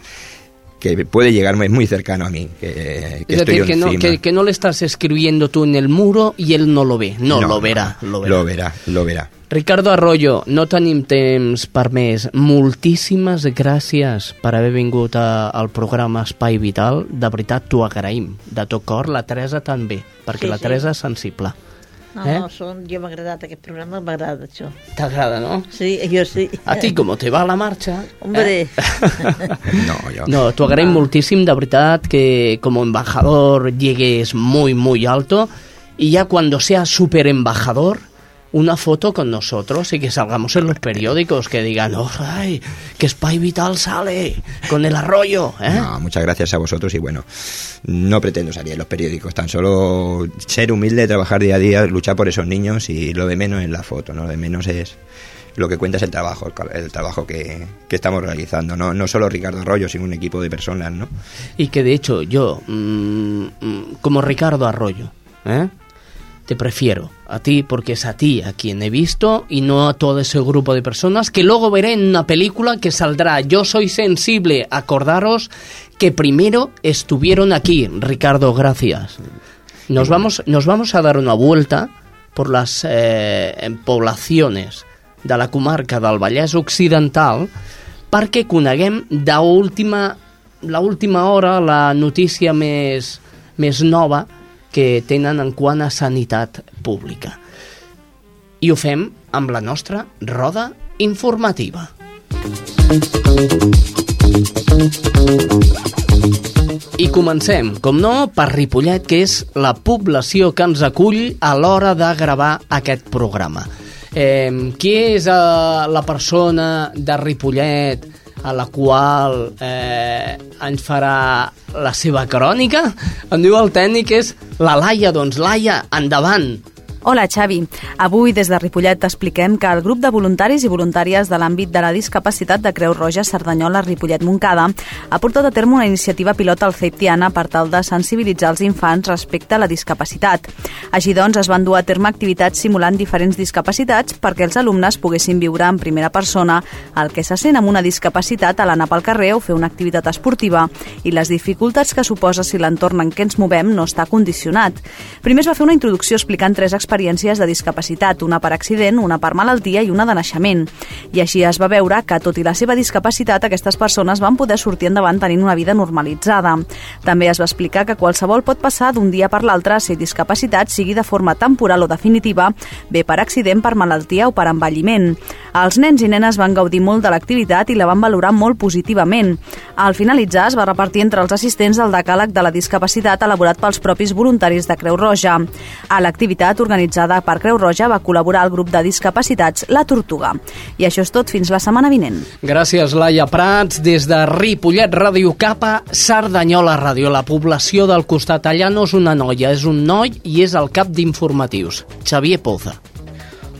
que puede llegarme muy cercano a mí, que, que es estoy decir, que no, que, que no le estás escribiendo tú en el muro y él no lo ve. No, lo verá, lo verá. Lo verá, lo verá. Ricardo Arroyo, no tenim temps per més. Moltíssimes gràcies per haver vingut a, al programa Espai Vital. De veritat, t'ho agraïm. De tot cor, la Teresa també, perquè Sí, la sí. Teresa és sensible. No, Eh? no, són, jo m'ha agradat aquest programa, m'agrada això. T'agrada, no? Sí, jo sí. A ti, com te va la marxa? Hombre, (laughs) No, yo. No, t'ho agraïm moltíssim, de veritat, que como embajador llegues muy, muy alto y ya cuando seas super embajador, una foto con nosotros y que salgamos en los periódicos que digan, oh, ay, que Espai Vital sale con el arroyo, ¿eh? No, muchas gracias a vosotros y bueno, no pretendo salir en los periódicos, tan solo ser humilde, trabajar día a día, luchar por esos niños y lo de menos es la foto, ¿no? lo de menos es lo que cuenta es el trabajo, el trabajo que, que estamos realizando, ¿no? no solo Ricardo Arroyo, sino un equipo de personas, ¿no? Y que de hecho yo, mm, mm, como Ricardo Arroyo, ¿eh? Te prefiero a ti porque es a ti a quien he visto y no a todo ese grupo de personas que luego veré en una película que saldrá. Yo soy sensible, acordaros que primero estuvieron aquí, Ricardo, gracias. Nos vamos, nos vamos a dar una vuelta por las eh, poblaciones de la comarca del Vallès Occidental perquè coneguem d'última la última hora la notícia més, més nova que tenen en quant a sanitat pública. I ho fem amb la nostra roda informativa. I comencem, com no, per Ripollet, que és la població que ens acull a l'hora de gravar aquest programa. Eh, qui és eh, la persona de Ripollet a la qual eh, ens farà la seva crònica? Em diu el tècnic és la Laia. Doncs Laia, endavant. Hola, Xavi. Avui, des de Ripollet, t'expliquem que el grup de voluntaris i voluntàries de l'àmbit de la discapacitat de Creu Roja, Cerdanyola, Ripollet, Montcada ha portat a terme una iniciativa pilot al CEIP Tiana per tal de sensibilitzar els infants respecte a la discapacitat. Així doncs, es van dur a terme activitats simulant diferents discapacitats perquè els alumnes poguessin viure en primera persona el que se sent amb una discapacitat a l'anar pel carrer o fer una activitat esportiva i les dificultats que suposa si l'entorn en què ens movem no està condicionat. Primer es va fer una introducció explicant tres experiències de discapacitat, una per accident, una per malaltia i una de naixement. I així es va veure que, tot i la seva discapacitat, aquestes persones van poder sortir endavant tenint una vida normalitzada. També es va explicar que qualsevol pot passar d'un dia per l'altre a ser discapacitat, sigui de forma temporal o definitiva, bé per accident, per malaltia o per envelliment. Els nens i nenes van gaudir molt de l'activitat i la van valorar molt positivament. Al finalitzar es va repartir entre els assistents el decàleg de la discapacitat elaborat pels propis voluntaris de Creu Roja. A l'activitat organitzada per Creu Roja va col·laborar el grup de discapacitats La Tortuga. I això és tot fins la setmana vinent. Gràcies, Laia Prats, des de Ripollet Ràdio Capa, Cerdanyola Ràdio. La població del costat allà no és una noia, és un noi i és el cap d'informatius, Xavier Poza.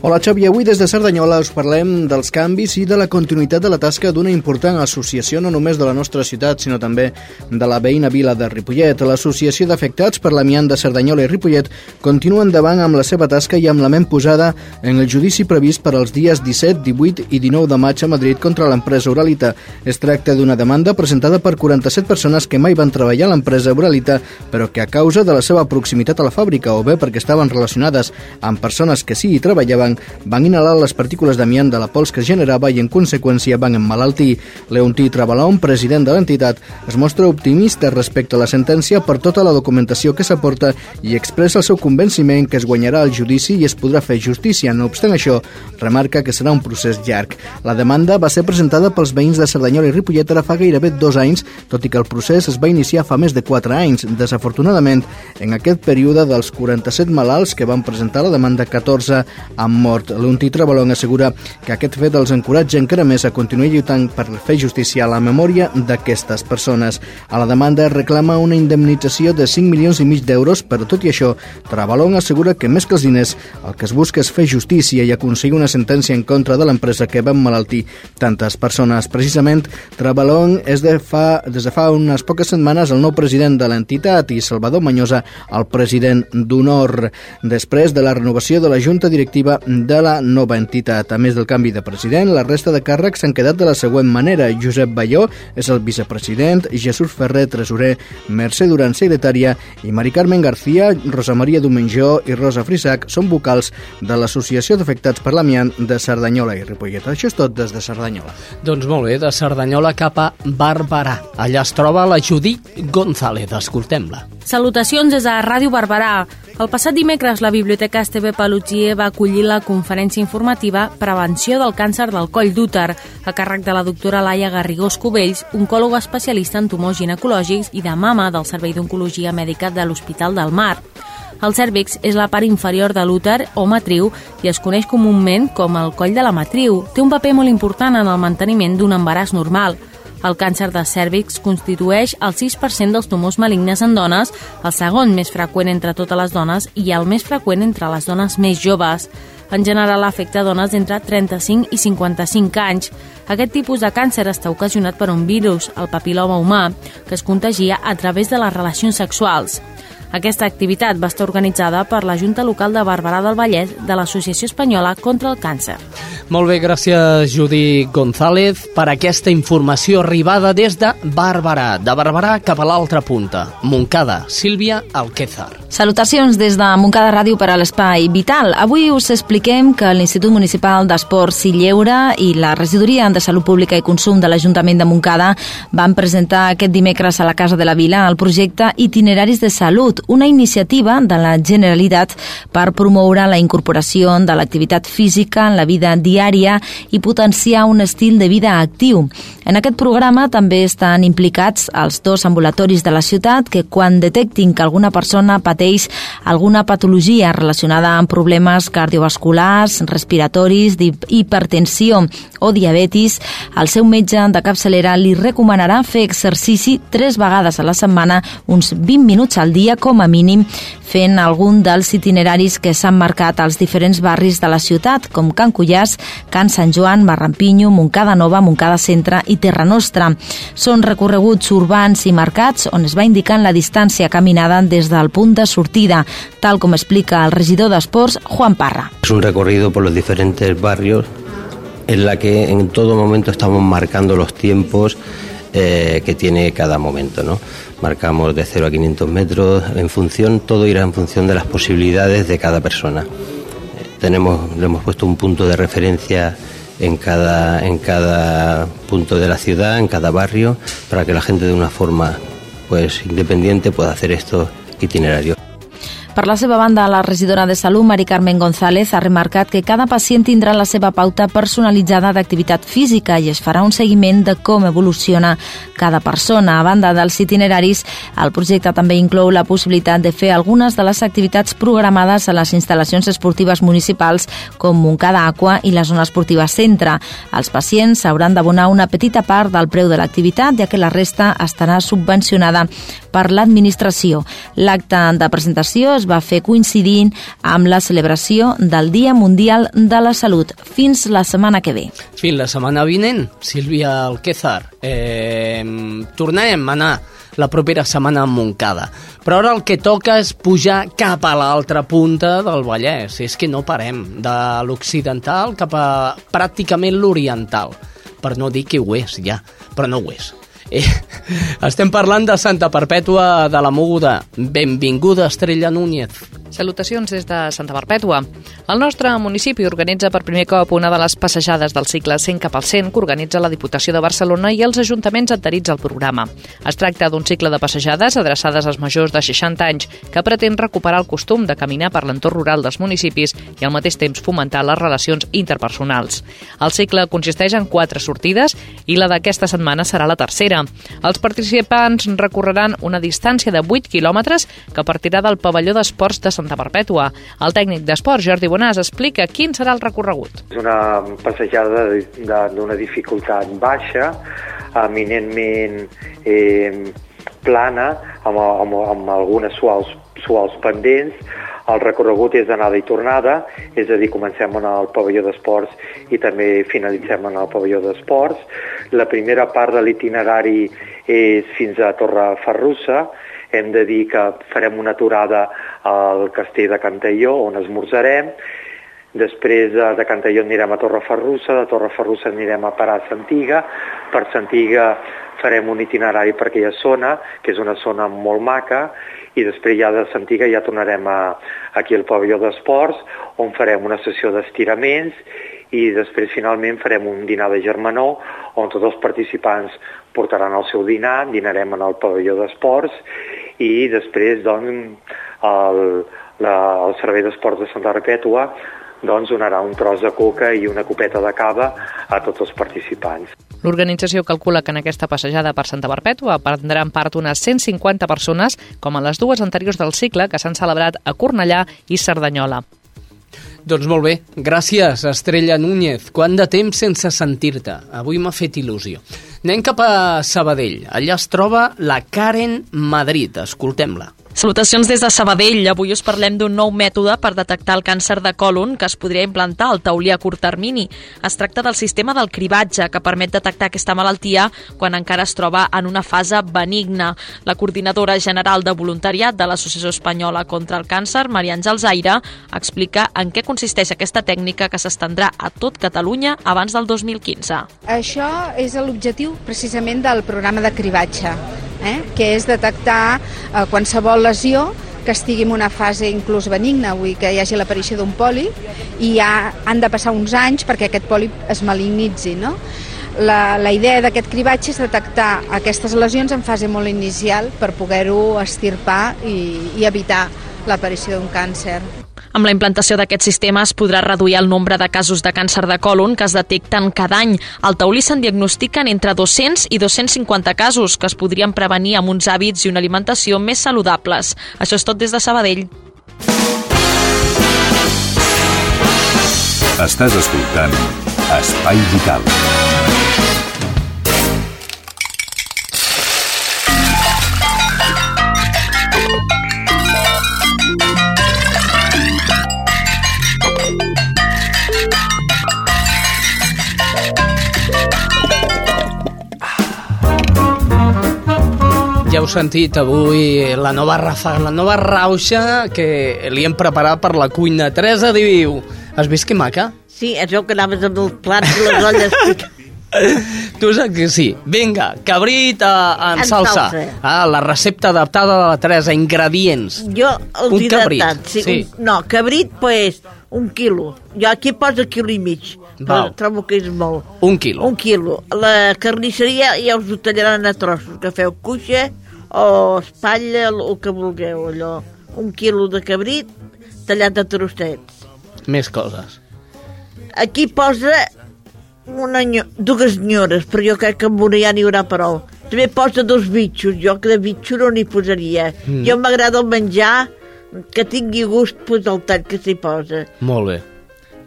Hola Xavi, avui des de Cerdanyola us parlem dels canvis i de la continuïtat de la tasca d'una important associació no només de la nostra ciutat, sinó també de la veïna vila de Ripollet. L'Associació d'Afectats per l'Amiant de Cerdanyola i Ripollet continua endavant amb la seva tasca i amb la ment posada en el judici previst per als dies 17, 18 i 19 de maig a Madrid contra l'empresa Uralita. Es tracta d'una demanda presentada per 47 persones que mai van treballar a l'empresa Uralita, però que a causa de la seva proximitat a la fàbrica o bé perquè estaven relacionades amb persones que sí hi treballaven, van inhalar les partícules d'amiant de la pols que es generava i en conseqüència van emmalaltir. Leontí Trabalón, president de l'entitat, es mostra optimista respecte a la sentència per tota la documentació que s'aporta i expressa el seu convenciment que es guanyarà el judici i es podrà fer justícia. No obstant això, remarca que serà un procés llarg. La demanda va ser presentada pels veïns de Cerdanyola i Ripollet ara fa gairebé dos anys, tot i que el procés es va iniciar fa més de quatre anys. Desafortunadament, en aquest període dels 47 malalts que van presentar la demanda, 14 han mort. L'Unti Trabalón assegura que aquest fet els encoratja encara més a continuar lluitant per fer justícia a la memòria d'aquestes persones. A la demanda reclama una indemnització de 5 milions i mig d'euros, però tot i això, Trabalón assegura que més que els diners, el que es busca és fer justícia i aconseguir una sentència en contra de l'empresa que va emmalaltir tantes persones. Precisament, Trabalón és de fa, des de fa unes poques setmanes el nou president de l'entitat i Salvador Manyosa el president d'honor després de la renovació de la junta directiva de la nova entitat. A més del canvi de president, la resta de càrrecs s'han quedat de la següent manera. Josep Balló és el vicepresident, Jesús Ferrer, tresorer, Mercè Duran, secretària, i Mari Carmen García, Rosa Maria Domenjó i Rosa Frisac són vocals de l'Associació d'Afectats per l'Amiant de Cerdanyola i Ripollet. Això és tot des de Cerdanyola. Doncs molt bé, de Cerdanyola cap a Barberà. Allà es troba la Judit González. Escoltem-la. Salutacions des de Ràdio Barberà. El passat dimecres la Biblioteca Esteve Palutsier va acollir la conferència informativa Prevenció del càncer del coll d'úter, a càrrec de la doctora Laia Garrigós Cubells, oncòloga especialista en tumors ginecològics i de mama del Servei d'Oncologia Mèdica de l'Hospital del Mar. El cèrvix és la part inferior de l'úter o matriu i es coneix comúment com el coll de la matriu. Té un paper molt important en el manteniment d'un embaràs normal. El càncer de cèrvix constitueix el 6% dels tumors malignes en dones, el segon més freqüent entre totes les dones i el més freqüent entre les dones més joves. En general afecta dones entre 35 i 55 anys. Aquest tipus de càncer està ocasionat per un virus, el papiloma humà, que es contagia a través de les relacions sexuals. Aquesta activitat va estar organitzada per la Junta Local de Barberà del Vallès de l'Associació Espanyola contra el Càncer. Molt bé, gràcies Judit González per aquesta informació arribada des de Barberà, de Barberà cap a l'altra punta, Moncada, Sílvia Alquézar. Salutacions des de Moncada Ràdio per a l'Espai Vital. Avui us expliquem que l'Institut Municipal d'Esports i Lleure i la Regidoria de Salut Pública i Consum de l'Ajuntament de Moncada van presentar aquest dimecres a la Casa de la Vila el projecte Itineraris de Salut, una iniciativa de la Generalitat per promoure la incorporació de l'activitat física en la vida diària i potenciar un estil de vida actiu. En aquest programa també estan implicats els dos ambulatoris de la ciutat que quan detectin que alguna persona pateix alguna patologia relacionada amb problemes cardiovasculars, respiratoris, hipertensió o diabetis, el seu metge de capçalera li recomanarà fer exercici tres vegades a la setmana, uns 20 minuts al dia com a mínim, fent algun dels itineraris que s'han marcat als diferents barris de la ciutat, com Can Cullàs, Can Sant Joan, Marrampinyo, Moncada Nova, Moncada Centre i Terra Nostra. Són recorreguts urbans i marcats on es va indicant la distància caminada des del punt de sortida, tal com explica el regidor d'Esports, Juan Parra. Es un recorrido por los diferentes barrios en la que en todo momento estamos marcando los tiempos eh, que tiene cada momento. ¿no? Marcamos de 0 a 500 metros, en función, todo irá en función de las posibilidades de cada persona. Tenemos, le hemos puesto un punto de referencia en cada, en cada punto de la ciudad, en cada barrio, para que la gente de una forma pues independiente pueda hacer estos itinerario. Per la seva banda, la regidora de Salut, Mari Carmen González, ha remarcat que cada pacient tindrà la seva pauta personalitzada d'activitat física i es farà un seguiment de com evoluciona cada persona. A banda dels itineraris, el projecte també inclou la possibilitat de fer algunes de les activitats programades a les instal·lacions esportives municipals com Montcada Aqua i la zona esportiva Centre. Els pacients hauran d'abonar una petita part del preu de l'activitat, ja que la resta estarà subvencionada per l'administració. L'acte de presentació es va fer coincidint amb la celebració del Dia Mundial de la Salut. Fins la setmana que ve. Fins la setmana vinent, Sílvia Alquézar. Eh, tornem a anar la propera setmana a Montcada. Però ara el que toca és pujar cap a l'altra punta del Vallès. És que no parem de l'occidental cap a pràcticament l'oriental. Per no dir que ho és ja, però no ho és. Eh, (laughs) estem parlant de Santa Perpètua de la Moguda. Benvinguda, Estrella Núñez. Salutacions des de Santa Perpètua. El nostre municipi organitza per primer cop una de les passejades del cicle 100 cap al 100 que organitza la Diputació de Barcelona i els ajuntaments adherits al programa. Es tracta d'un cicle de passejades adreçades als majors de 60 anys que pretén recuperar el costum de caminar per l'entorn rural dels municipis i al mateix temps fomentar les relacions interpersonals. El cicle consisteix en quatre sortides i la d'aquesta setmana serà la tercera. Els participants recorreran una distància de 8 quilòmetres que partirà del pavelló d'esports de Santa Perpètua. El tècnic d'esport, Jordi Bonàs, explica quin serà el recorregut. És una passejada d'una dificultat baixa, eminentment eh, plana, amb, amb, amb algunes suaus, suaus pendents, el recorregut és d'anada i tornada, és a dir, comencem en el pavelló d'esports i també finalitzem en el pavelló d'esports. La primera part de l'itinerari és fins a Torre Ferrussa, hem de dir que farem una aturada al castell de Cantelló, on esmorzarem, Després de Cantelló anirem a Torreferrussa, de Torreferrussa anirem a parar a Santiga, per Santiga farem un itinerari per aquella zona, que és una zona molt maca, i després ja de Santiga ja tornarem a, aquí al pavelló d'esports, on farem una sessió d'estiraments i després finalment farem un dinar de germanor on tots els participants portaran el seu dinar, dinarem en el pavelló d'esports i després doncs, el, la, el Servei d'Esports de Santa Repètua doncs donarà un tros de coca i una copeta de cava a tots els participants. L'organització calcula que en aquesta passejada per Santa Perpètua prendran part unes 150 persones, com en les dues anteriors del cicle que s'han celebrat a Cornellà i Cerdanyola. Doncs molt bé, gràcies, Estrella Núñez. Quant de temps sense sentir-te? Avui m'ha fet il·lusió. Anem cap a Sabadell. Allà es troba la Karen Madrid. Escoltem-la. Salutacions des de Sabadell. Avui us parlem d'un nou mètode per detectar el càncer de còlon que es podria implantar al taulí a curt termini. Es tracta del sistema del cribatge, que permet detectar aquesta malaltia quan encara es troba en una fase benigna. La coordinadora general de voluntariat de l'Associació Espanyola contra el Càncer, Maria Àngels Aire, explica en què consisteix aquesta tècnica que s'estendrà a tot Catalunya abans del 2015. Això és l'objectiu precisament del programa de cribatge eh? que és detectar eh, qualsevol lesió que estigui en una fase inclús benigna, vull que hi hagi l'aparició d'un pòlip i ja han de passar uns anys perquè aquest pòlip es malignitzi, no? La, la idea d'aquest cribatge és detectar aquestes lesions en fase molt inicial per poder-ho estirpar i, i evitar l'aparició d'un càncer. Amb la implantació d'aquest sistema es podrà reduir el nombre de casos de càncer de còlon que es detecten cada any. Al taulí se'n diagnostiquen entre 200 i 250 casos que es podrien prevenir amb uns hàbits i una alimentació més saludables. Això és tot des de Sabadell. Estàs escoltant Espai Vital. Ja heu sentit avui la nova rafa, la nova rauxa que li hem preparat per la cuina. Teresa diu, has vist que maca? Sí, es veu que anaves amb els plats i les olles (laughs) Tu saps que sí. Vinga, cabrit a, en, En salsa. salsa. Ah, la recepta adaptada de la Teresa, ingredients. Jo els Un he cabrit, datat, sí. sí. Un, no, cabrit, pues, un quilo. Jo aquí poso quilo i mig, Val. trobo que és molt. Un quilo. Un quilo. La carnisseria ja us ho tallaran a trossos, que feu cuixa o espatlla, el, que vulgueu, allò. Un quilo de cabrit tallat a trossets. Més coses. Aquí posa una nyo dues nyores, però jo crec que amb una ja n'hi haurà prou. També posa dos bitxos, jo que de bitxo no n'hi posaria. Mm. Mm. Jo m'agrada el menjar que tingui gust pues, el tall que s'hi posa. Molt bé.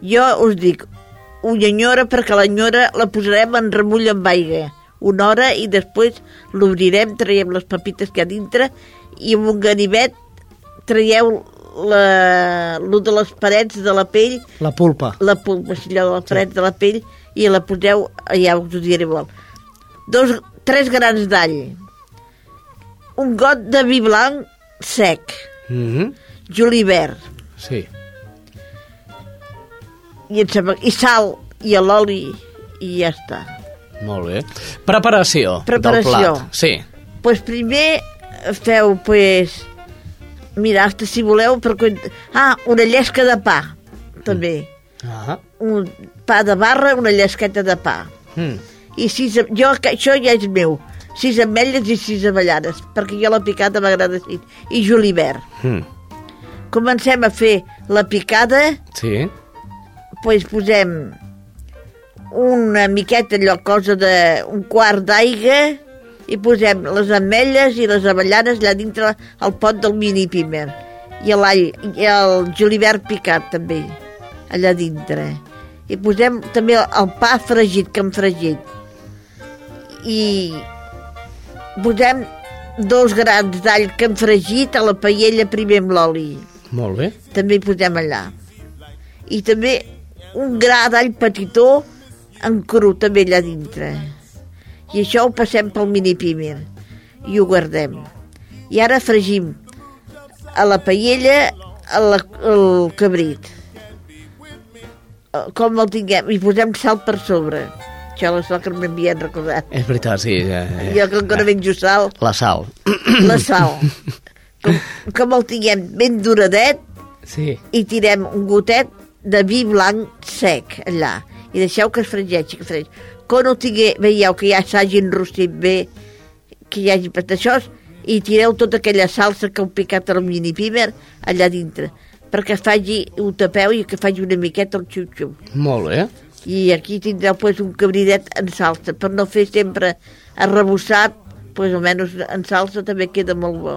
Jo us dic, una nyora perquè la nyora la posarem en remull amb aigua una hora i després l'obrirem, traiem les papites que hi ha dintre i amb un ganivet traieu la, lo de les parets de la pell La pulpa. la pulpa, si allò de les parets de la pell i la poseu, ja us ho diré molt. Dos, tres grans d'all, un got de vi blanc sec, Mm -hmm. julivert, Sí. i, em sembla, i sal, i l'oli, i ja està. Molt bé. Preparació, Preparació. del plat. Sí. pues primer feu, pues, mira, hasta si voleu, per... Ah, una llesca de pa, també. Ah. Un pa de barra, una llesqueta de pa. Mm. I sis, jo, que això ja és meu, sis ametlles i sis avellanes, perquè jo la picada m'agrada així, i julivert. Mm. Comencem a fer la picada, Sí. pues posem una miqueta allò, cosa de un quart d'aigua, i posem les ametlles i les avellanes allà dintre el pot del mini pimer. I l'all, i el julivert picat també, allà dintre. I posem també el pa fregit, que hem fregit. I posem dos grans d'all que hem fregit a la paella primer amb l'oli. Molt bé. També hi posem allà. I també un gra d'all petitó en cru també allà dintre. I això ho passem pel mini pimer i ho guardem. I ara fregim a la paella el, el cabrit. Com el tinguem? I posem sal per sobre. Això la que m'havien recordat. És veritat, sí. Eh, Jo que encara menjo sal, La sal. la sal. Com, com el tinguem ben duradet, Sí. i tirem un gotet de vi blanc sec allà i deixeu que es fregeixi, que es fregeixi. Quan ho tingué, veieu que ja s'hagi enrostit bé, que hi hagi això, i tireu tota aquella salsa que heu picat al mini pimer allà dintre. perquè faci un tapeu i que faci una miqueta el xup-xup. Molt bé. I aquí tindreu pues, un cabrinet en salsa, per no fer sempre arrebossat, pues, almenys en salsa també queda molt bo.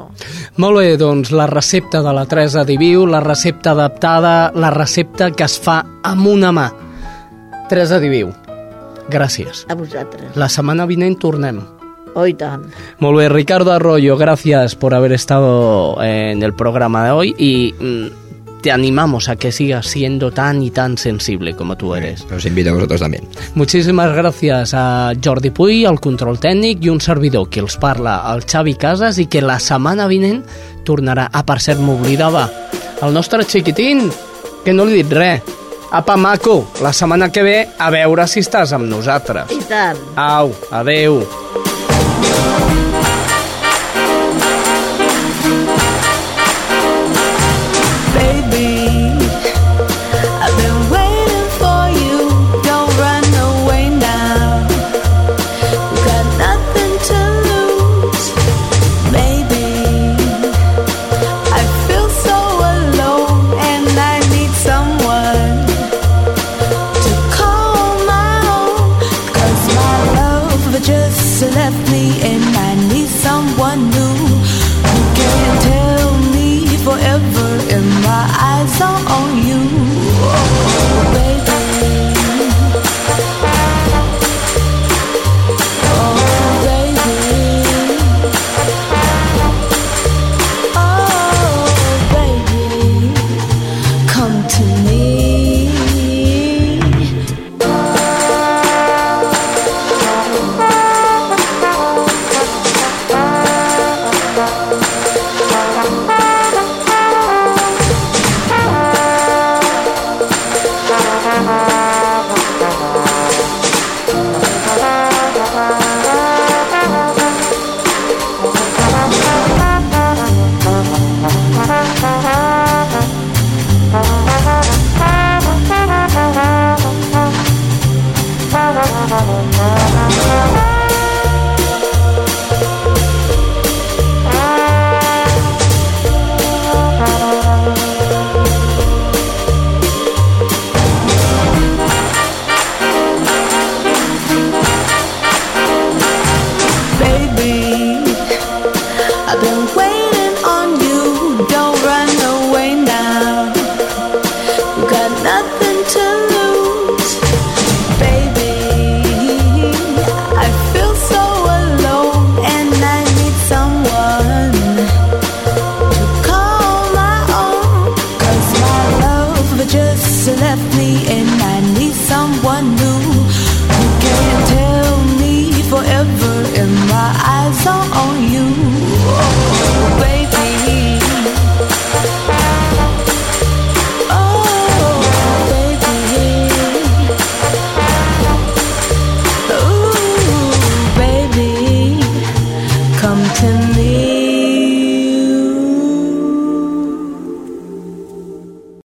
Molt bé, doncs la recepta de la Teresa Diviu, la recepta adaptada, la recepta que es fa amb una mà. Teresa Diviu, gràcies. A vosaltres. La setmana vinent tornem. Oh, i tant. Muy bien, Ricardo Arroyo, gracias por haber estado en el programa de hoy y mm, te animamos a que sigas siendo tan y tan sensible como tú eres. Os invito a vosotros también. Muchísimas gracias a Jordi Puy, al control tècnic, i un servidor que els parla, el Xavi Casas, i que la setmana vinent tornarà. Ah, per cert, m'oblidava, el nostre xiquitín, que no li he dit res. Apa, maco, la setmana que ve a veure si estàs amb nosaltres. I tant. Au, adeu. Baby,